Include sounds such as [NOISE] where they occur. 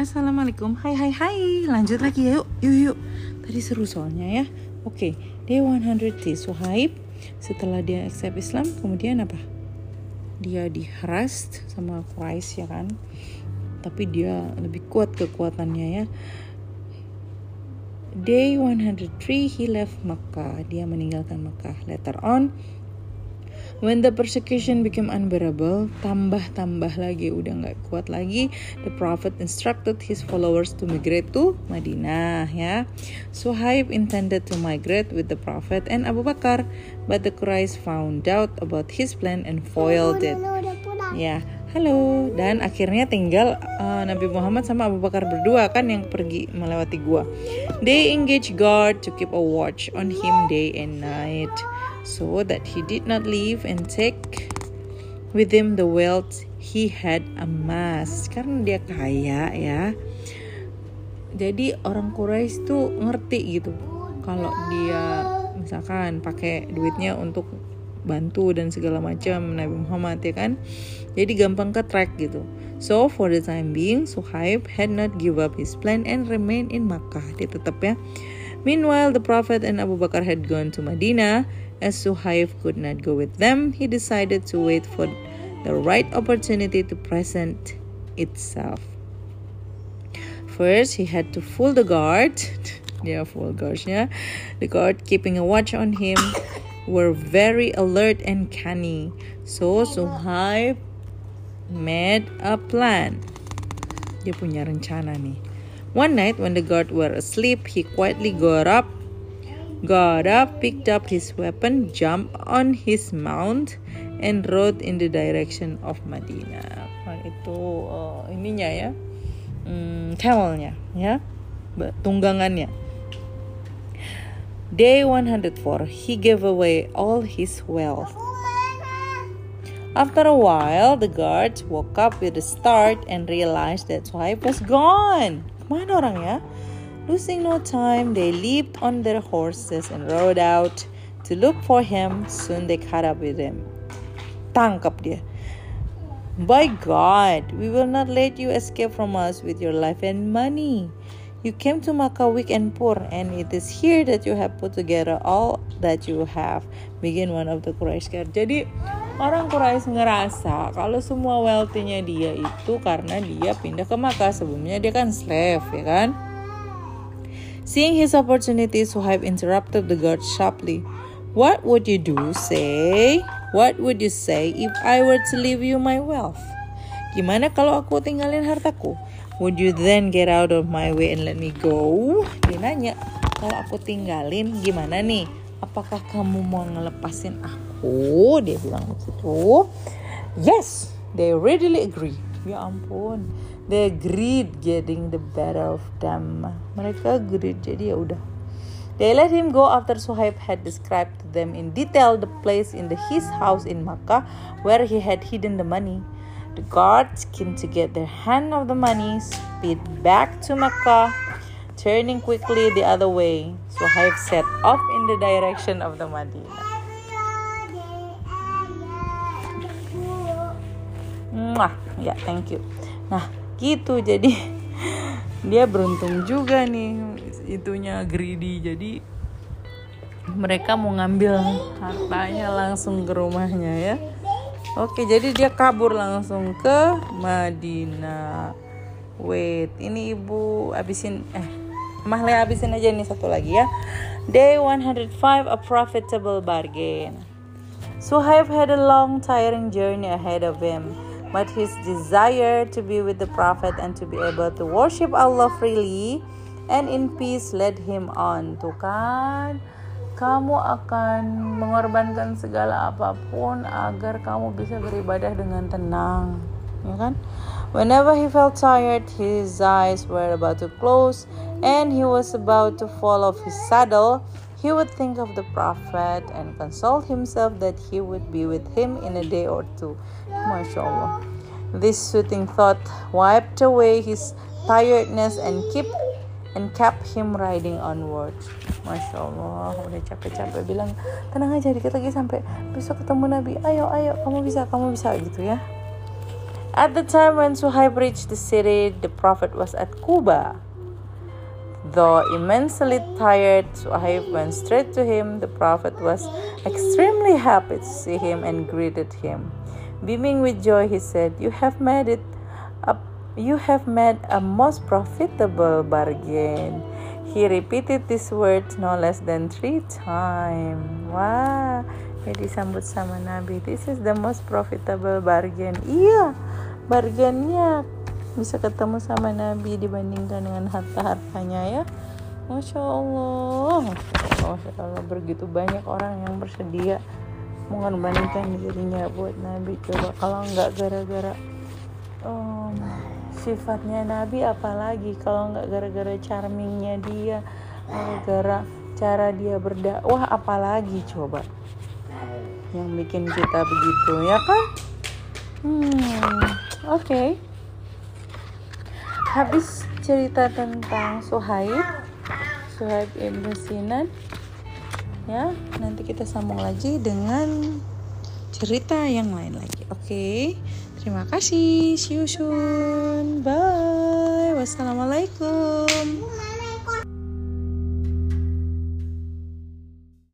Assalamualaikum. Hai hai hai. Lanjut lagi ya yuk. Yuk yuk. Tadi seru soalnya ya. Oke, day 103 Suhaib setelah dia accept Islam kemudian apa? Dia diharas sama Quraisy ya kan. Tapi dia lebih kuat kekuatannya ya. Day 103 he left Makkah. Dia meninggalkan Makkah. Later on When the persecution became unbearable, tambah-tambah lagi, udah nggak kuat lagi, the Prophet instructed his followers to migrate to Madinah. Ya, Suhaib intended to migrate with the Prophet and Abu Bakar, but the Quraysh found out about his plan and foiled it. Ya, halo. Dan akhirnya tinggal uh, Nabi Muhammad sama Abu Bakar berdua kan yang pergi melewati gua. They engage guard to keep a watch on him day and night so that he did not leave and take with him the wealth he had amassed. Karena dia kaya ya. Jadi orang Quraisy tuh ngerti gitu. Kalau dia misalkan pakai duitnya untuk bantu dan segala macam Nabi Muhammad ya kan? Jadi gampang ke track gitu. So for the time being Suhaib had not give up his plan and remain in Makkah. Dia tetap ya. Meanwhile the Prophet and Abu Bakar had gone to Madinah as Suhaib could not go with them, he decided to wait for the right opportunity to present itself. First, he had to fool the guard. [LAUGHS] yeah, fool guards, yeah. The guard keeping a watch on him were very alert and canny. So Suhaib made a plan. Dia punya rencana nih. One night when the guard were asleep, he quietly got up up, picked up his weapon, jumped on his mount, and rode in the direction of Madinah. Nah, itu uh, ininya ya, hmm, ya, tunggangannya. Day 104, he gave away all his wealth. After a while, the guards woke up with a start and realized that Suhaib was gone. Ke mana orang ya? Losing no time, they leaped on their horses and rode out to look for him. Soon they caught up with him. Tangkap dia. By God, we will not let you escape from us with your life and money. You came to Makkah weak and poor, and it is here that you have put together all that you have. Begin one of the Quraysh guard. Jadi orang Quraisy ngerasa kalau semua wealthy-nya dia itu karena dia pindah ke Makkah. Sebelumnya dia kan slave, ya kan? Seeing his opportunity, Suhaib interrupted the guard sharply. What would you do, say? What would you say if I were to leave you my wealth? Gimana kalau aku tinggalin hartaku? Would you then get out of my way and let me go? Dia nanya, kalau aku tinggalin gimana nih? Apakah kamu mau ngelepasin aku? Dia bilang begitu. Yes, they readily agree. Ya ampun, they agreed getting the better of them. Mereka agreed jadi ya udah. They let him go after Suhaib had described to them in detail the place in the, his house in Makkah where he had hidden the money. The guards came to get their hand of the money speed back to Makkah turning quickly the other way. Suhaib set off in the direction of the Madinah. Mwah, ya thank you. Nah, gitu. Jadi dia beruntung juga nih itunya greedy. Jadi mereka mau ngambil hartanya langsung ke rumahnya ya. Oke jadi dia kabur langsung ke Madinah. Wait ini ibu abisin eh Mahle abisin aja nih satu lagi ya. Day 105 a profitable bargain. Suhaib had a long tiring journey ahead of him but his desire to be with the Prophet and to be able to worship Allah freely and in peace led him on. Tuh kan, kamu akan mengorbankan segala apa pun agar kamu bisa beribadah dengan tenang, ya kan? Whenever he felt tired, his eyes were about to close and he was about to fall off his saddle. He would think of the Prophet and console himself that he would be with him in a day or two. Masya Allah. This soothing thought wiped away his tiredness and keep and kept him riding onward. Masya Allah, udah capek-capek bilang tenang aja dikit lagi sampai besok ketemu Nabi. Ayo, ayo, kamu bisa, kamu bisa gitu ya. At the time when Suhaib reached the city, the Prophet was at Kuba. Though immensely tired, Suhaib went straight to him. The Prophet was extremely happy to see him and greeted him. Beaming with joy, he said, You have made it up you have made a most profitable bargain. He repeated these words no less than three times. Wah, ya disambut sama Nabi. This is the most profitable bargain. Iya, bargainnya bisa ketemu sama Nabi dibandingkan dengan harta-hartanya ya. Masya Allah, Masya Allah, begitu banyak orang yang bersedia mengorbankan dirinya buat Nabi. Coba kalau nggak gara-gara um, sifatnya Nabi apalagi kalau nggak gara-gara charmingnya dia gara-gara cara dia berdakwah apalagi coba yang bikin kita begitu ya kan hmm oke okay. Habis cerita tentang Suhaib Suhaib ibn Sinan ya nanti kita sambung lagi dengan cerita yang lain lagi oke okay? Terima kasih. See you soon. Bye. Wassalamualaikum.